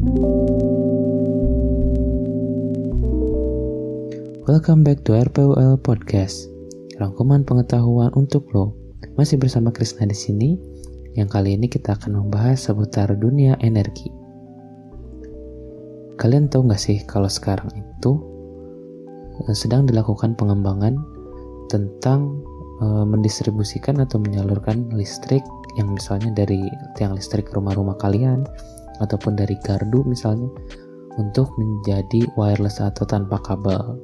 Welcome back to RPUL Podcast. Rangkuman pengetahuan untuk lo. Masih bersama Krisna di sini. Yang kali ini kita akan membahas seputar dunia energi. Kalian tahu nggak sih kalau sekarang itu eh, sedang dilakukan pengembangan tentang e, mendistribusikan atau menyalurkan listrik yang misalnya dari tiang listrik rumah-rumah kalian ataupun dari gardu misalnya untuk menjadi wireless atau tanpa kabel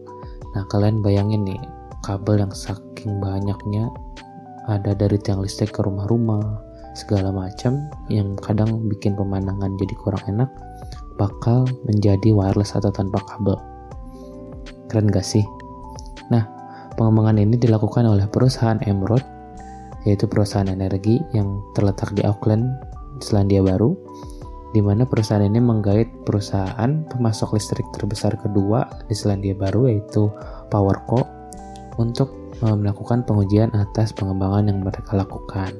Nah, kalian bayangin nih, kabel yang saking banyaknya ada dari tiang listrik ke rumah-rumah, segala macam yang kadang bikin pemandangan jadi kurang enak, bakal menjadi wireless atau tanpa kabel. Keren gak sih? Nah, pengembangan ini dilakukan oleh perusahaan Emerald, yaitu perusahaan energi yang terletak di Auckland, Selandia Baru, di mana perusahaan ini menggait perusahaan pemasok listrik terbesar kedua di Selandia Baru yaitu PowerCo untuk eh, melakukan pengujian atas pengembangan yang mereka lakukan.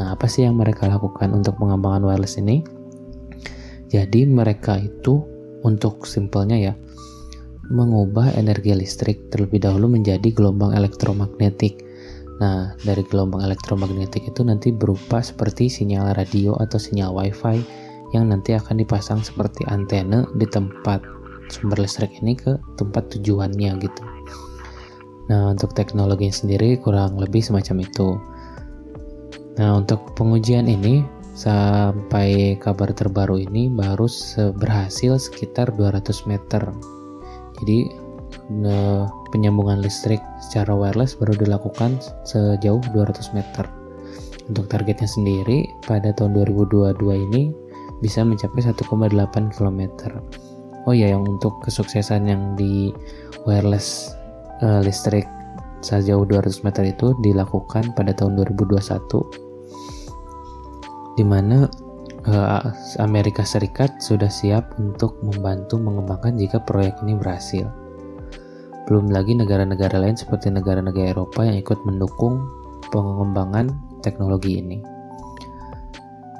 Nah, apa sih yang mereka lakukan untuk pengembangan wireless ini? Jadi mereka itu untuk simpelnya ya mengubah energi listrik terlebih dahulu menjadi gelombang elektromagnetik. Nah, dari gelombang elektromagnetik itu nanti berupa seperti sinyal radio atau sinyal WiFi yang nanti akan dipasang seperti antena di tempat sumber listrik ini ke tempat tujuannya gitu. Nah, untuk teknologi sendiri kurang lebih semacam itu. Nah, untuk pengujian ini sampai kabar terbaru ini baru berhasil sekitar 200 meter. Jadi penyambungan listrik secara wireless baru dilakukan sejauh 200 meter. Untuk targetnya sendiri pada tahun 2022 ini bisa mencapai 1,8 km. Oh ya, yang untuk kesuksesan yang di wireless uh, listrik sejauh 200 meter itu dilakukan pada tahun 2021 di mana uh, Amerika Serikat sudah siap untuk membantu mengembangkan jika proyek ini berhasil. Belum lagi negara-negara lain seperti negara-negara Eropa yang ikut mendukung pengembangan teknologi ini.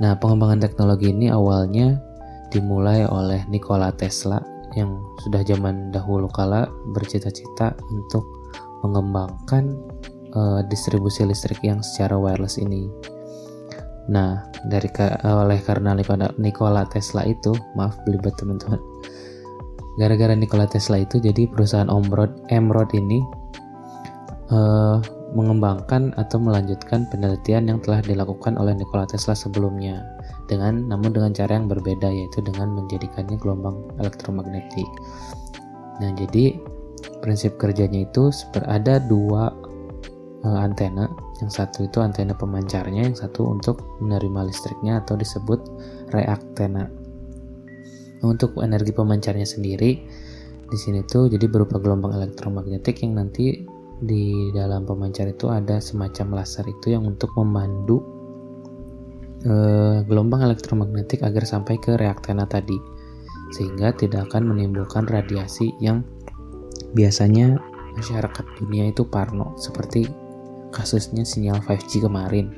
Nah, pengembangan teknologi ini awalnya dimulai oleh Nikola Tesla yang sudah zaman dahulu kala bercita-cita untuk mengembangkan uh, distribusi listrik yang secara wireless ini. Nah, dari oleh karena Nikola Tesla itu, maaf belibet teman-teman. Gara-gara Nikola Tesla itu jadi perusahaan Omrod Emrod ini uh, mengembangkan atau melanjutkan penelitian yang telah dilakukan oleh Nikola Tesla sebelumnya dengan namun dengan cara yang berbeda yaitu dengan menjadikannya gelombang elektromagnetik. Nah, jadi prinsip kerjanya itu ada dua uh, antena. Yang satu itu antena pemancarnya, yang satu untuk menerima listriknya atau disebut reaktena. Untuk energi pemancarnya sendiri di sini tuh jadi berupa gelombang elektromagnetik yang nanti di dalam pemancar itu ada semacam laser itu yang untuk memandu e, gelombang elektromagnetik agar sampai ke reaktena tadi sehingga tidak akan menimbulkan radiasi yang biasanya masyarakat dunia itu parno seperti kasusnya sinyal 5G kemarin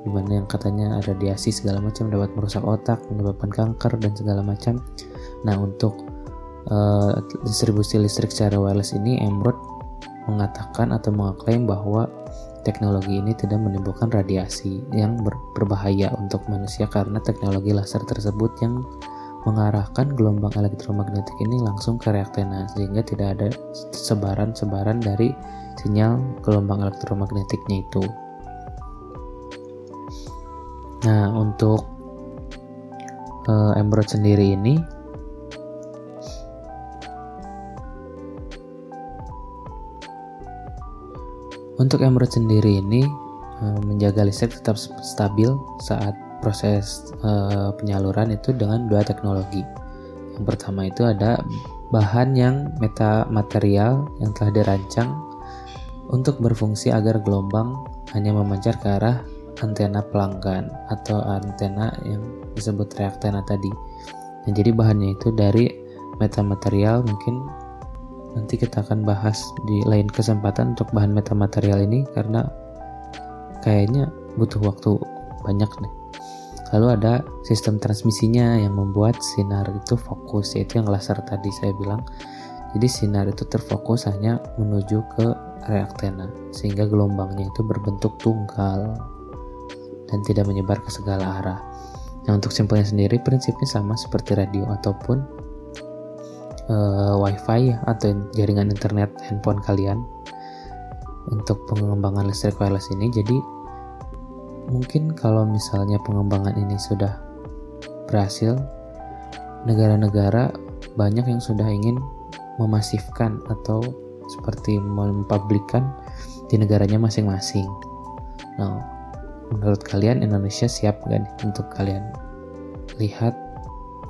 di mana yang katanya radiasi segala macam dapat merusak otak menyebabkan kanker dan segala macam. Nah untuk uh, distribusi listrik secara wireless ini Emerald mengatakan atau mengaklaim bahwa teknologi ini tidak menimbulkan radiasi yang ber berbahaya untuk manusia karena teknologi laser tersebut yang mengarahkan gelombang elektromagnetik ini langsung ke reaktena sehingga tidak ada sebaran-sebaran dari sinyal gelombang elektromagnetiknya itu. Nah, untuk uh, sendiri ini Untuk Emerald sendiri ini eh, menjaga listrik tetap stabil saat proses eh, penyaluran itu dengan dua teknologi. Yang pertama itu ada bahan yang metamaterial yang telah dirancang untuk berfungsi agar gelombang hanya memancar ke arah antena pelanggan atau antena yang disebut reaktena tadi. Nah, jadi bahannya itu dari metamaterial mungkin nanti kita akan bahas di lain kesempatan untuk bahan metamaterial ini karena kayaknya butuh waktu banyak deh Lalu ada sistem transmisinya yang membuat sinar itu fokus, yaitu yang laser tadi saya bilang. Jadi sinar itu terfokus hanya menuju ke reaktena, sehingga gelombangnya itu berbentuk tunggal dan tidak menyebar ke segala arah. Nah untuk simpelnya sendiri prinsipnya sama seperti radio ataupun uh, wifi atau jaringan internet handphone kalian untuk pengembangan listrik wireless ini. Jadi mungkin kalau misalnya pengembangan ini sudah berhasil, negara-negara banyak yang sudah ingin memasifkan atau seperti mempublikkan di negaranya masing-masing. Nah, menurut kalian Indonesia siap nggak nih untuk kalian lihat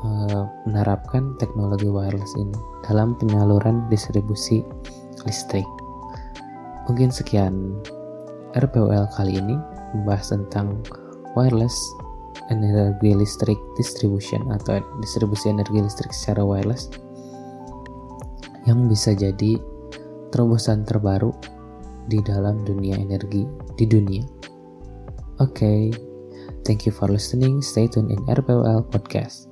uh, menerapkan teknologi wireless ini dalam penyaluran distribusi listrik? Mungkin sekian RPWL kali ini membahas tentang wireless energi listrik distribution atau distribusi energi listrik secara wireless yang bisa jadi terobosan terbaru di dalam dunia energi di dunia. Oke, okay. thank you for listening. Stay tuned in RPWL Podcast.